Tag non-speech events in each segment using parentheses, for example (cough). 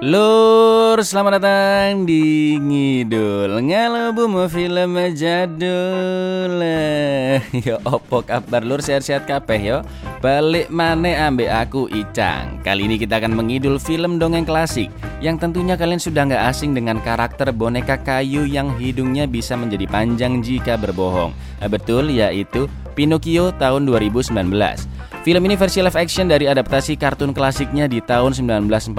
Lur, selamat datang di Ngidul. Ngalobu film jadul. (laughs) Yo opo kabar? Lur sehat-sehat kabeh yo. Balik mane ambek aku Icang. Kali ini kita akan mengidul film dongeng klasik Yang tentunya kalian sudah nggak asing dengan karakter boneka kayu yang hidungnya bisa menjadi panjang jika berbohong. Betul yaitu Pinocchio tahun 2019 Film ini versi live action dari adaptasi kartun klasiknya di tahun 1940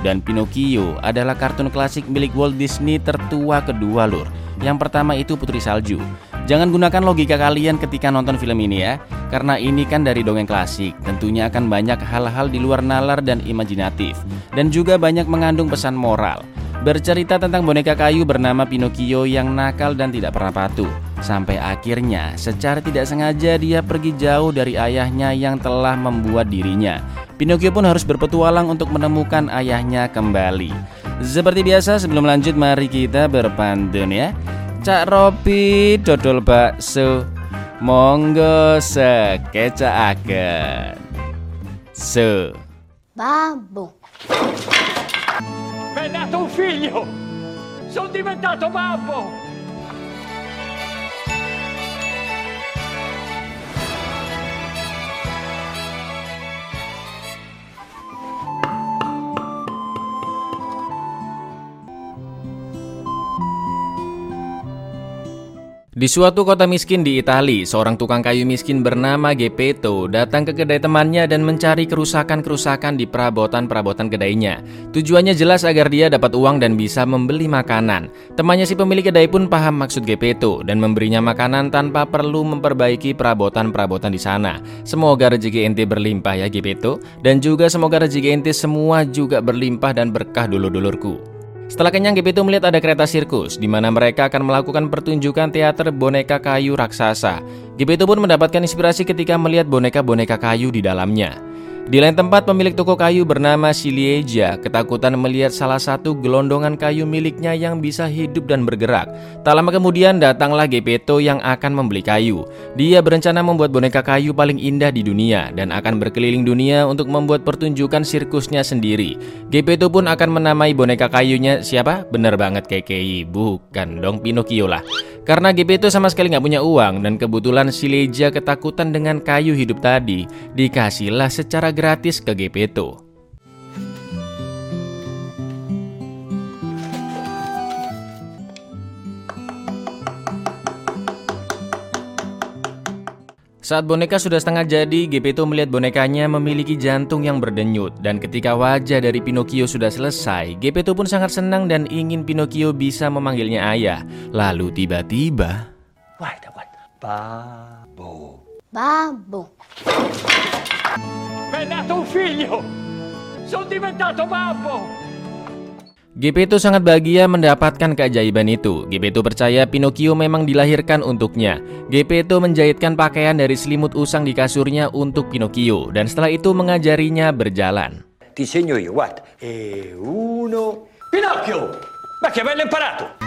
dan Pinocchio adalah kartun klasik milik Walt Disney tertua kedua lur. Yang pertama itu Putri Salju. Jangan gunakan logika kalian ketika nonton film ini ya, karena ini kan dari dongeng klasik. Tentunya akan banyak hal-hal di luar nalar dan imajinatif, dan juga banyak mengandung pesan moral. Bercerita tentang boneka kayu bernama Pinocchio yang nakal dan tidak pernah patuh. Sampai akhirnya, secara tidak sengaja dia pergi jauh dari ayahnya yang telah membuat dirinya. Pinocchio pun harus berpetualang untuk menemukan ayahnya kembali. Seperti biasa, sebelum lanjut mari kita berpantun ya. Cak Robi dodol bakso. Monggo sekecaaken. Se. Babbo. Mi è nato un figlio! Sono diventato babbo! Di suatu kota miskin di Italia, seorang tukang kayu miskin bernama Gepetto datang ke kedai temannya dan mencari kerusakan-kerusakan di perabotan-perabotan kedainya. Tujuannya jelas agar dia dapat uang dan bisa membeli makanan. Temannya si pemilik kedai pun paham maksud Gepetto dan memberinya makanan tanpa perlu memperbaiki perabotan-perabotan di sana. Semoga rezeki ente berlimpah ya Gepetto, dan juga semoga rezeki ente semua juga berlimpah dan berkah dulur-dulurku. Setelah kenyang, Gepetto melihat ada kereta sirkus, di mana mereka akan melakukan pertunjukan teater boneka kayu raksasa. Gepetto pun mendapatkan inspirasi ketika melihat boneka-boneka kayu di dalamnya. Di lain tempat, pemilik toko kayu bernama Silieja ketakutan melihat salah satu gelondongan kayu miliknya yang bisa hidup dan bergerak. Tak lama kemudian datanglah Gepetto yang akan membeli kayu. Dia berencana membuat boneka kayu paling indah di dunia dan akan berkeliling dunia untuk membuat pertunjukan sirkusnya sendiri. Gepetto pun akan menamai boneka kayunya siapa? Bener banget KKI, bukan dong Pinocchio lah. Karena Gepetto sama sekali nggak punya uang dan kebetulan Silieja ketakutan dengan kayu hidup tadi, dikasihlah secara gratis ke Gepetto. Saat boneka sudah setengah jadi, Gepetto melihat bonekanya memiliki jantung yang berdenyut dan ketika wajah dari Pinocchio sudah selesai, Gepetto pun sangat senang dan ingin Pinocchio bisa memanggilnya ayah. Lalu tiba-tiba, Guarda, guarda. Babbo. Babbo. Mi è nato un figlio! Sono diventato babbo! Gepetto sangat bahagia mendapatkan keajaiban itu. Gepetto percaya Pinocchio memang dilahirkan untuknya. Gepetto menjahitkan pakaian dari selimut usang di kasurnya untuk Pinocchio dan setelah itu mengajarinya berjalan. Ti segno io, guarda. E uno... Pinocchio! Ma che bello imparato!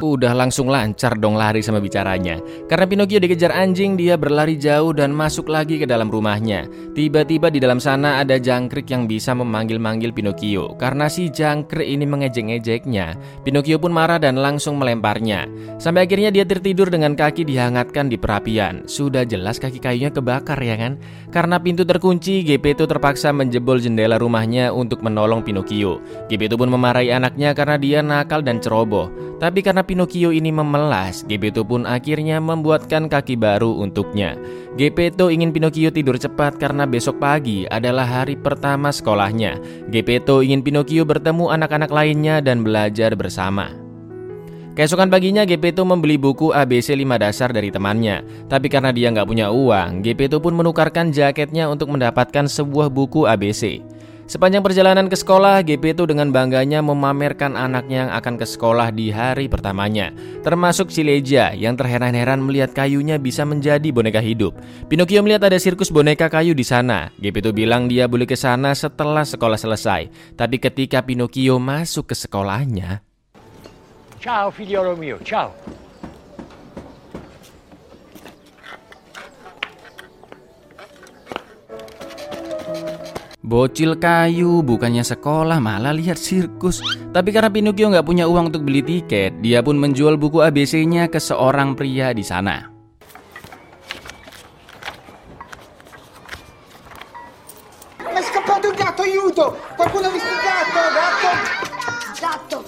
Udah langsung lancar dong lari sama bicaranya. Karena Pinocchio dikejar anjing, dia berlari jauh dan masuk lagi ke dalam rumahnya. Tiba-tiba di dalam sana ada jangkrik yang bisa memanggil-manggil Pinocchio. Karena si jangkrik ini mengejek-ngejeknya, Pinocchio pun marah dan langsung melemparnya. Sampai akhirnya dia tertidur dengan kaki dihangatkan di perapian. Sudah jelas kaki kayunya kebakar ya kan? Karena pintu terkunci, Gepetto terpaksa menjebol jendela rumahnya untuk menolong Pinocchio. Gepetto pun memarahi anaknya karena dia nakal dan ceroboh. Tapi karena Pinocchio ini memelas, Gepetto pun akhirnya membuatkan kaki baru untuknya. Gepetto ingin Pinocchio tidur cepat karena besok pagi adalah hari pertama sekolahnya. Gepetto ingin Pinocchio bertemu anak-anak lainnya dan belajar bersama. Keesokan paginya Gepetto membeli buku ABC 5 dasar dari temannya. Tapi karena dia nggak punya uang, Gepetto pun menukarkan jaketnya untuk mendapatkan sebuah buku ABC. Sepanjang perjalanan ke sekolah, Gepetto dengan bangganya memamerkan anaknya yang akan ke sekolah di hari pertamanya. Termasuk Sileja yang terheran-heran melihat kayunya bisa menjadi boneka hidup. Pinocchio melihat ada sirkus boneka kayu di sana. Gepetto bilang dia boleh ke sana setelah sekolah selesai. Tapi ketika Pinocchio masuk ke sekolahnya, Ciao figliolo mio, ciao. Bocil kayu bukannya sekolah malah lihat sirkus. Tapi karena Pinocchio nggak punya uang untuk beli tiket, dia pun menjual buku ABC-nya ke seorang pria di sana. Scappato un gatto, aiuto! Qualcuno ha visto il gatto! Gatto.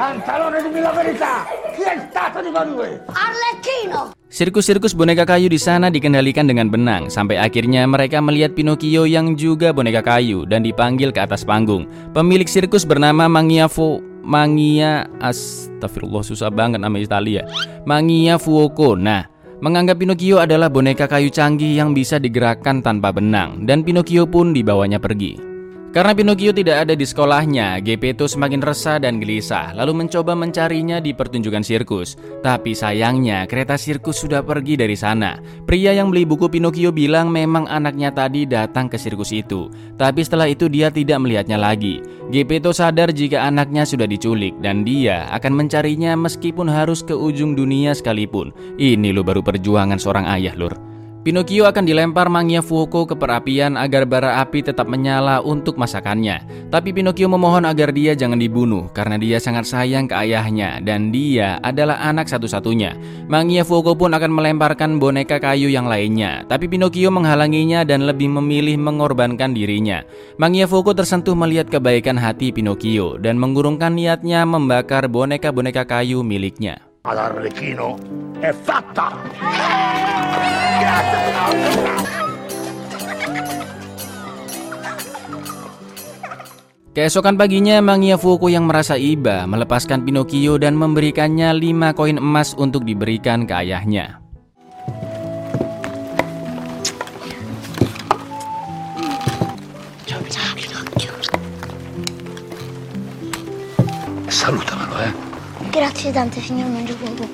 Pantalone, dimmi la verità! Chi è stato di voi? Arlecchino. Sirkus-sirkus boneka kayu di sana dikendalikan dengan benang sampai akhirnya mereka melihat Pinocchio yang juga boneka kayu dan dipanggil ke atas panggung. Pemilik sirkus bernama Mangia Fu Mangia Astagfirullah susah banget nama Italia. Mangia Fuoco. Nah, menganggap Pinocchio adalah boneka kayu canggih yang bisa digerakkan tanpa benang dan Pinocchio pun dibawanya pergi. Karena Pinocchio tidak ada di sekolahnya, Gepetto semakin resah dan gelisah, lalu mencoba mencarinya di pertunjukan sirkus. Tapi sayangnya, kereta sirkus sudah pergi dari sana. Pria yang beli buku Pinocchio bilang memang anaknya tadi datang ke sirkus itu. Tapi setelah itu dia tidak melihatnya lagi. Gepetto sadar jika anaknya sudah diculik dan dia akan mencarinya meskipun harus ke ujung dunia sekalipun. Ini lo baru perjuangan seorang ayah, lur. Pinocchio akan dilempar Mangia Fuoco ke perapian agar bara api tetap menyala untuk masakannya. Tapi Pinocchio memohon agar dia jangan dibunuh karena dia sangat sayang ke ayahnya dan dia adalah anak satu-satunya. Mangia Fuoco pun akan melemparkan boneka kayu yang lainnya, tapi Pinocchio menghalanginya dan lebih memilih mengorbankan dirinya. Mangia Fuoco tersentuh melihat kebaikan hati Pinocchio dan mengurungkan niatnya membakar boneka-boneka kayu miliknya. All'Arlecchino è fatta! Keesokan paginya, Mangia Fuoco yang merasa iba melepaskan Pinocchio dan memberikannya lima koin emas untuk diberikan ke ayahnya. Salutamelo, eh? Grazie tante, signor Mangiafuoco.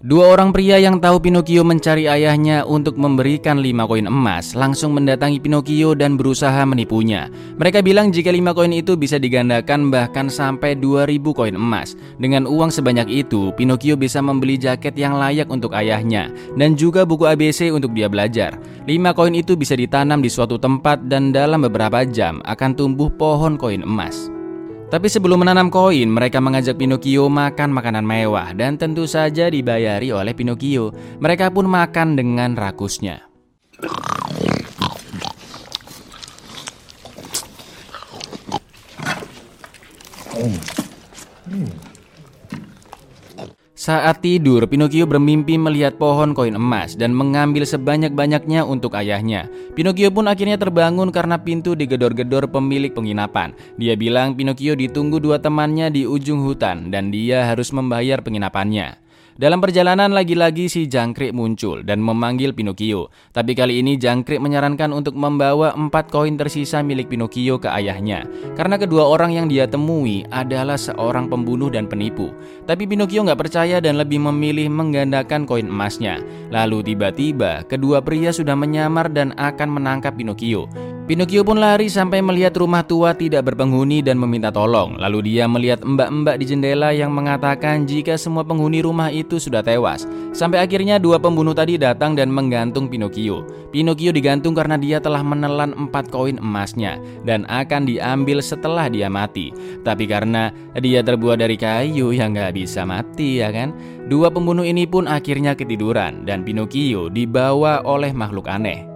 Dua orang pria yang tahu Pinocchio mencari ayahnya untuk memberikan lima koin emas langsung mendatangi Pinocchio dan berusaha menipunya. Mereka bilang jika lima koin itu bisa digandakan bahkan sampai 2000 koin emas. Dengan uang sebanyak itu, Pinocchio bisa membeli jaket yang layak untuk ayahnya dan juga buku ABC untuk dia belajar. Lima koin itu bisa ditanam di suatu tempat dan dalam beberapa jam akan tumbuh pohon koin emas. Tapi sebelum menanam koin, mereka mengajak Pinocchio makan makanan mewah dan tentu saja dibayari oleh Pinocchio. Mereka pun makan dengan rakusnya. Saat tidur, Pinocchio bermimpi melihat pohon koin emas dan mengambil sebanyak-banyaknya untuk ayahnya. Pinocchio pun akhirnya terbangun karena pintu digedor-gedor pemilik penginapan. Dia bilang Pinocchio ditunggu dua temannya di ujung hutan dan dia harus membayar penginapannya. Dalam perjalanan lagi-lagi si jangkrik muncul dan memanggil Pinocchio. Tapi kali ini jangkrik menyarankan untuk membawa empat koin tersisa milik Pinocchio ke ayahnya. Karena kedua orang yang dia temui adalah seorang pembunuh dan penipu. Tapi Pinocchio nggak percaya dan lebih memilih menggandakan koin emasnya. Lalu tiba-tiba kedua pria sudah menyamar dan akan menangkap Pinocchio. Pinocchio pun lari sampai melihat rumah tua tidak berpenghuni dan meminta tolong. Lalu dia melihat mbak-mbak di jendela yang mengatakan jika semua penghuni rumah itu sudah tewas. Sampai akhirnya dua pembunuh tadi datang dan menggantung Pinocchio. Pinocchio digantung karena dia telah menelan empat koin emasnya dan akan diambil setelah dia mati. Tapi karena dia terbuat dari kayu yang nggak bisa mati ya kan? Dua pembunuh ini pun akhirnya ketiduran dan Pinocchio dibawa oleh makhluk aneh.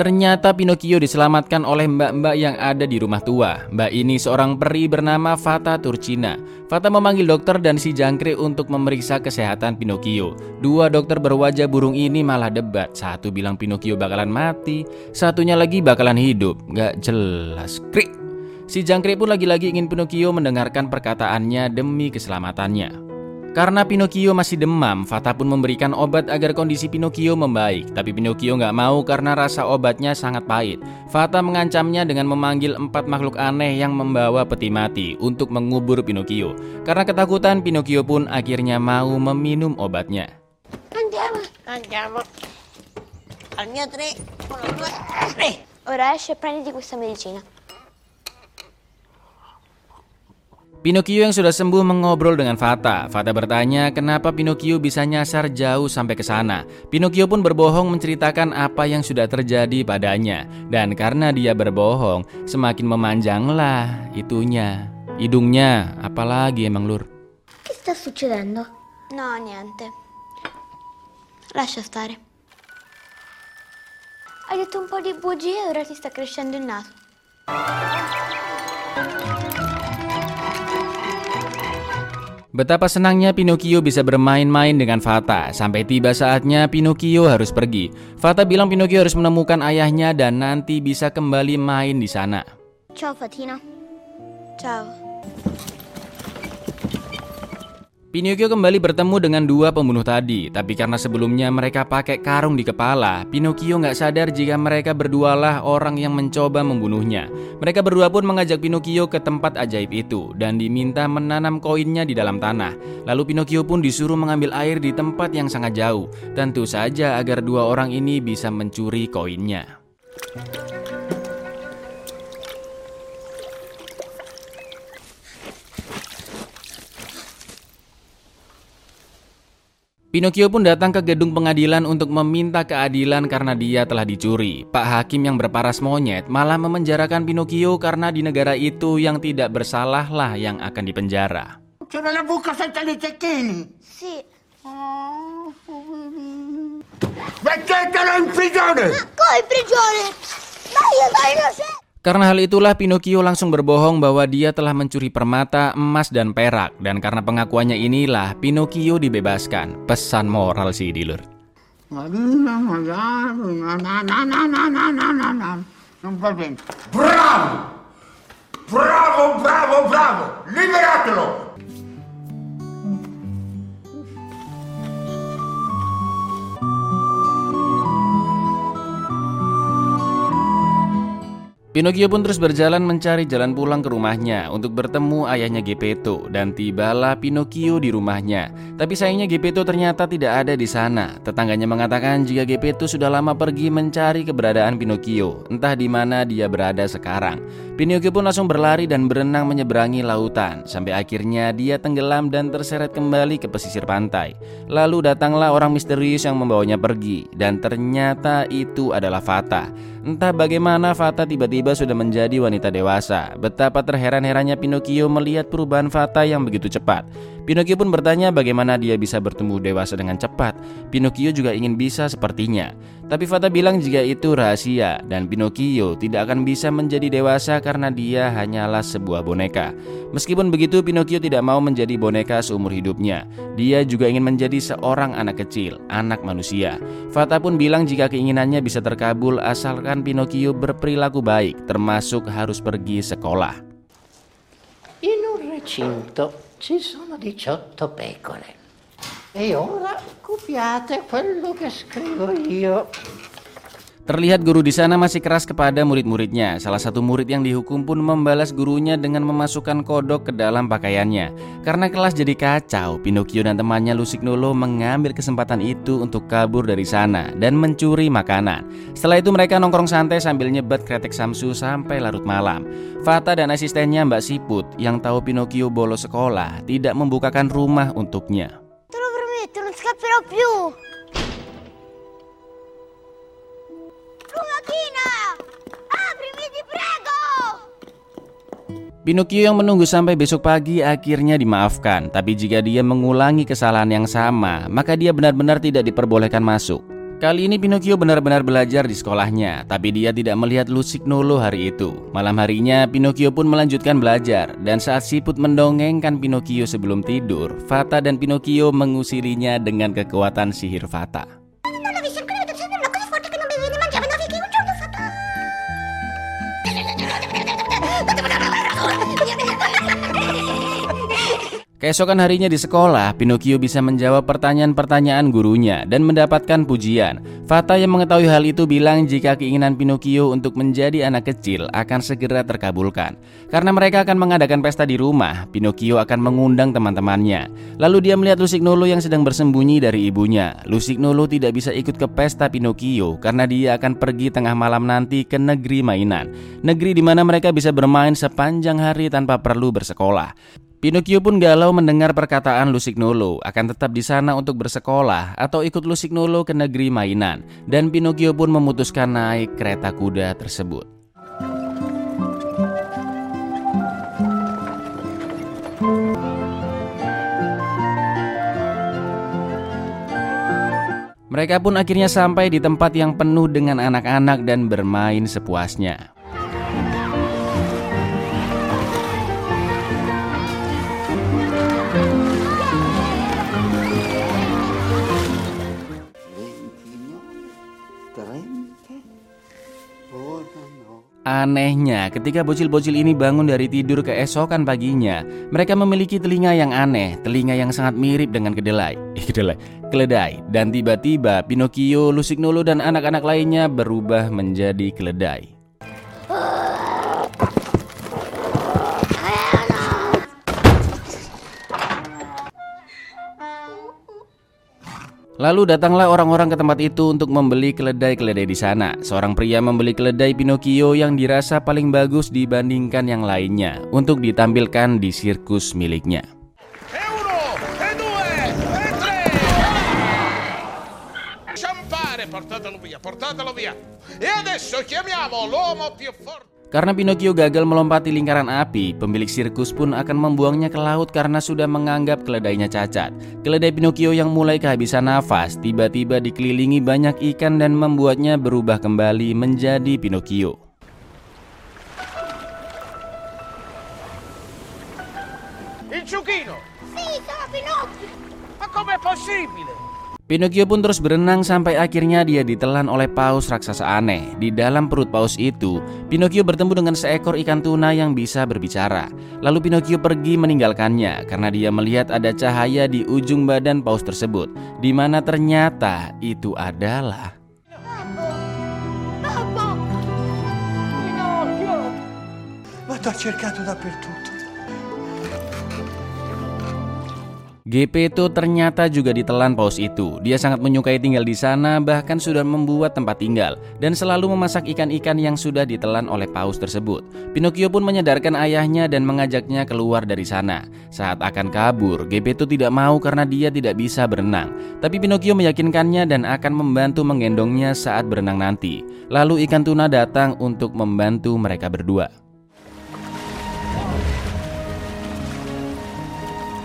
Ternyata Pinocchio diselamatkan oleh mbak-mbak yang ada di rumah tua. Mbak ini seorang peri bernama Fata Turcina. Fata memanggil dokter dan si jangkrik untuk memeriksa kesehatan Pinocchio. Dua dokter berwajah burung ini malah debat. Satu bilang Pinocchio bakalan mati, satunya lagi bakalan hidup. Gak jelas. Krik. Si jangkrik pun lagi-lagi ingin Pinocchio mendengarkan perkataannya demi keselamatannya. Karena Pinocchio masih demam, Fata pun memberikan obat agar kondisi Pinocchio membaik. Tapi Pinocchio nggak mau karena rasa obatnya sangat pahit. Fata mengancamnya dengan memanggil empat makhluk aneh yang membawa peti mati untuk mengubur Pinocchio. Karena ketakutan, Pinocchio pun akhirnya mau meminum obatnya. Andiamo. Al mio tre. Uno, due, tre. Ora esci e prenditi questa medicina. Pinocchio yang sudah sembuh mengobrol dengan Fata. Fata bertanya kenapa Pinocchio bisa nyasar jauh sampai ke sana. Pinocchio pun berbohong menceritakan apa yang sudah terjadi padanya. Dan karena dia berbohong, semakin memanjanglah itunya. Hidungnya, apalagi emang lur. Che sta succedendo? No, niente. Lascia stare. Hai detto un po' di bugie e ora ti sta crescendo il naso. Betapa senangnya Pinocchio bisa bermain-main dengan Fata Sampai tiba saatnya Pinocchio harus pergi Fata bilang Pinocchio harus menemukan ayahnya dan nanti bisa kembali main di sana Ciao Fatina. Ciao. Pinocchio kembali bertemu dengan dua pembunuh tadi Tapi karena sebelumnya mereka pakai karung di kepala Pinocchio nggak sadar jika mereka berdualah orang yang mencoba membunuhnya. Mereka berdua pun mengajak Pinocchio ke tempat ajaib itu Dan diminta menanam koinnya di dalam tanah. Lalu Pinocchio pun disuruh mengambil air di tempat yang sangat jauh Tentu saja agar dua orang ini bisa mencuri koinnya Pinocchio pun datang ke gedung pengadilan untuk meminta keadilan karena dia telah dicuri. Pak Hakim yang berparas monyet malah memenjarakan Pinocchio karena di negara itu yang tidak bersalah lah yang akan dipenjara. C'era la buca senza i cecchini. Sì. Mettetelo in prigione! Come in prigione? Ma io sono innocente! Karena hal itulah Pinocchio langsung berbohong bahwa dia telah mencuri permata, emas, dan perak Dan karena pengakuannya inilah Pinocchio dibebaskan Pesan moral si Dilur Bravo! Bravo, bravo, bravo! Liberatelo! Pinocchio pun terus berjalan mencari jalan pulang ke rumahnya untuk bertemu ayahnya Gepetto dan tibalah Pinocchio di rumahnya. Tapi sayangnya Gepetto ternyata tidak ada di sana. Tetangganya mengatakan jika Gepetto sudah lama pergi mencari keberadaan Pinocchio, entah di mana dia berada sekarang. Pinocchio pun langsung berlari dan berenang menyeberangi lautan sampai akhirnya dia tenggelam dan terseret kembali ke pesisir pantai. Lalu datanglah orang misterius yang membawanya pergi dan ternyata itu adalah Fata. Entah bagaimana Fata tiba-tiba sudah menjadi wanita dewasa. Betapa terheran-herannya Pinocchio melihat perubahan Fata yang begitu cepat. Pinocchio pun bertanya bagaimana dia bisa bertumbuh dewasa dengan cepat. Pinocchio juga ingin bisa sepertinya. Tapi Fata bilang jika itu rahasia dan Pinocchio tidak akan bisa menjadi dewasa karena dia hanyalah sebuah boneka. Meskipun begitu Pinocchio tidak mau menjadi boneka seumur hidupnya. Dia juga ingin menjadi seorang anak kecil, anak manusia. Fata pun bilang jika keinginannya bisa terkabul asalkan Pinocchio berperilaku baik, termasuk harus pergi sekolah. In un recinto ci sono 18 pecore. E ora copiate quello che scrivo io. Terlihat guru di sana masih keras kepada murid-muridnya. Salah satu murid yang dihukum pun membalas gurunya dengan memasukkan kodok ke dalam pakaiannya. Karena kelas jadi kacau, Pinocchio dan temannya Lusignolo mengambil kesempatan itu untuk kabur dari sana dan mencuri makanan. Setelah itu mereka nongkrong santai sambil nyebat kretek Samsu sampai larut malam. Fata dan asistennya Mbak Siput yang tahu Pinocchio bolos sekolah tidak membukakan rumah untuknya. Te lo prometto, non scapperò Pinocchio yang menunggu sampai besok pagi akhirnya dimaafkan, tapi jika dia mengulangi kesalahan yang sama, maka dia benar-benar tidak diperbolehkan masuk. Kali ini Pinocchio benar-benar belajar di sekolahnya, tapi dia tidak melihat Lusignolo hari itu. Malam harinya, Pinocchio pun melanjutkan belajar, dan saat Siput mendongengkan Pinocchio sebelum tidur, Fata dan Pinocchio mengusirinya dengan kekuatan sihir Fata. Keesokan harinya di sekolah, Pinocchio bisa menjawab pertanyaan-pertanyaan gurunya dan mendapatkan pujian. Fata yang mengetahui hal itu bilang jika keinginan Pinocchio untuk menjadi anak kecil akan segera terkabulkan. Karena mereka akan mengadakan pesta di rumah, Pinocchio akan mengundang teman-temannya. Lalu dia melihat Lusignolo yang sedang bersembunyi dari ibunya. Lusignolo tidak bisa ikut ke pesta Pinocchio karena dia akan pergi tengah malam nanti ke negeri mainan. Negeri di mana mereka bisa bermain sepanjang hari tanpa perlu bersekolah. Pinocchio pun galau mendengar perkataan Lusignolo akan tetap di sana untuk bersekolah atau ikut Lusignolo ke negeri mainan dan Pinocchio pun memutuskan naik kereta kuda tersebut. Mereka pun akhirnya sampai di tempat yang penuh dengan anak-anak dan bermain sepuasnya. Anehnya, ketika bocil-bocil ini bangun dari tidur keesokan paginya, mereka memiliki telinga yang aneh, telinga yang sangat mirip dengan kedelai. Eh, kedelai, keledai. Dan tiba-tiba Pinocchio, Lusignolo dan anak-anak lainnya berubah menjadi keledai. Lalu datanglah orang-orang ke tempat itu untuk membeli keledai-keledai di sana. Seorang pria membeli keledai Pinocchio yang dirasa paling bagus dibandingkan yang lainnya untuk ditampilkan di sirkus miliknya. E e portatelo via, portatelo. E. Karena Pinocchio gagal melompati lingkaran api, pemilik sirkus pun akan membuangnya ke laut karena sudah menganggap keledainya cacat. Keledai Pinocchio yang mulai kehabisan nafas tiba-tiba dikelilingi banyak ikan dan membuatnya berubah kembali menjadi Pinocchio. Il ciuchino! Sì, sono Pinocchio. Ma com'è possibile? Pinocchio pun terus berenang sampai akhirnya dia ditelan oleh paus raksasa aneh. Di dalam perut paus itu, Pinocchio bertemu dengan seekor ikan tuna yang bisa berbicara. Lalu Pinocchio pergi meninggalkannya karena dia melihat ada cahaya di ujung badan paus tersebut, di mana ternyata itu adalah Ma t'ho cercato dappertutto. GP itu ternyata juga ditelan paus itu. Dia sangat menyukai tinggal di sana, bahkan sudah membuat tempat tinggal dan selalu memasak ikan-ikan yang sudah ditelan oleh paus tersebut. Pinocchio pun menyadarkan ayahnya dan mengajaknya keluar dari sana. Saat akan kabur, GP itu tidak mau karena dia tidak bisa berenang. Tapi Pinocchio meyakinkannya dan akan membantu menggendongnya saat berenang nanti. Lalu ikan tuna datang untuk membantu mereka berdua.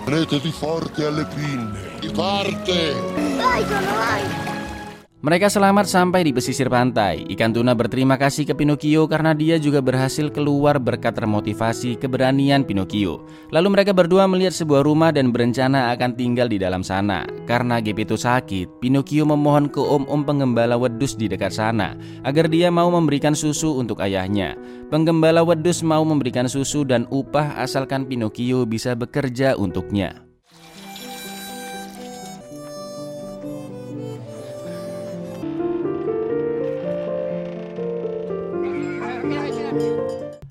Tenetevi forte alle pinne. Di parte! Vai, vai. Mereka selamat sampai di pesisir pantai. Ikan tuna berterima kasih ke Pinocchio karena dia juga berhasil keluar berkat termotivasi keberanian Pinocchio. Lalu mereka berdua melihat sebuah rumah dan berencana akan tinggal di dalam sana. Karena Gepetto sakit, Pinocchio memohon ke om-om penggembala wedus di dekat sana agar dia mau memberikan susu untuk ayahnya. Penggembala wedus mau memberikan susu dan upah asalkan Pinocchio bisa bekerja untuknya.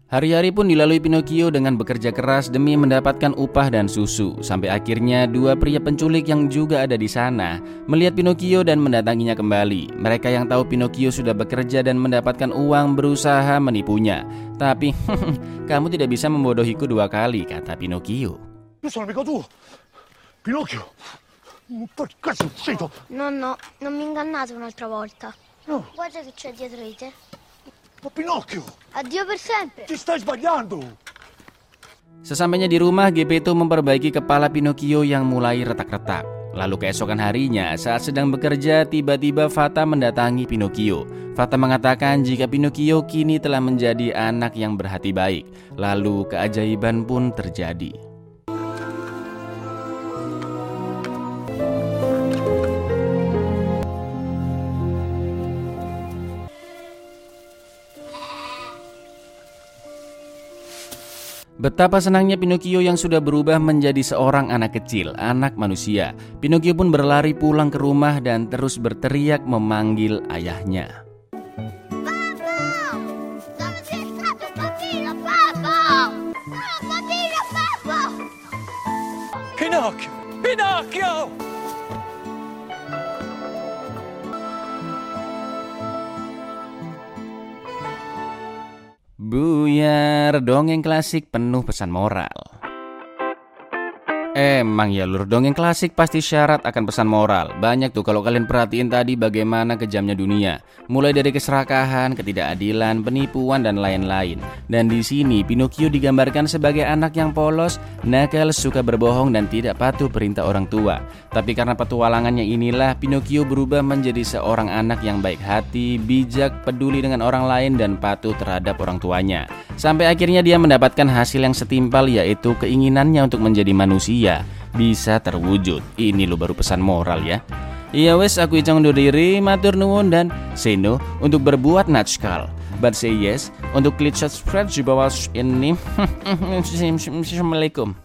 Hari-hari pun dilalui Pinocchio dengan bekerja keras demi mendapatkan upah dan susu. Sampai akhirnya dua pria penculik yang juga ada di sana melihat Pinocchio dan mendatanginya kembali. Mereka yang tahu Pinocchio sudah bekerja dan mendapatkan uang berusaha menipunya. Tapi (laughs) kamu tidak bisa membodohiku dua kali, kata Pinocchio. Pinocchio. Perché sei uscito? No, no, non mi ingannate un'altra volta. No. Guarda che c'è dietro di te. Ma Pinocchio, Addio per sempre. ti stai sbagliando. Sesampainya di rumah, Gepetto memperbaiki kepala Pinocchio yang mulai retak-retak. Lalu keesokan harinya, saat sedang bekerja, tiba-tiba Fata mendatangi Pinocchio. Fata mengatakan jika Pinocchio kini telah menjadi anak yang berhati baik. Lalu keajaiban pun terjadi. Betapa senangnya Pinocchio yang sudah berubah menjadi seorang anak kecil, anak manusia. Pinocchio pun berlari pulang ke rumah dan terus berteriak memanggil ayahnya. Dove sei dongeng klasik penuh pesan moral. Emang ya lur, dongeng klasik pasti syarat akan pesan moral. Banyak tuh kalau kalian perhatiin tadi bagaimana kejamnya dunia. Mulai dari keserakahan, ketidakadilan, penipuan dan lain-lain. Dan di sini Pinocchio digambarkan sebagai anak yang polos, nakal, suka berbohong dan tidak patuh perintah orang tua. Tapi karena petualangannya inilah Pinocchio berubah menjadi seorang anak yang baik hati, bijak, peduli dengan orang lain dan patuh terhadap orang tuanya. Sampai akhirnya dia mendapatkan hasil yang setimpal yaitu keinginannya untuk menjadi manusia bisa terwujud. Ini lo baru pesan moral ya. Iya wes aku icang undur diri, matur nuwun dan seno untuk berbuat natskal. But say yes untuk klik subscribe di bawah ini. (laughs) Assalamualaikum.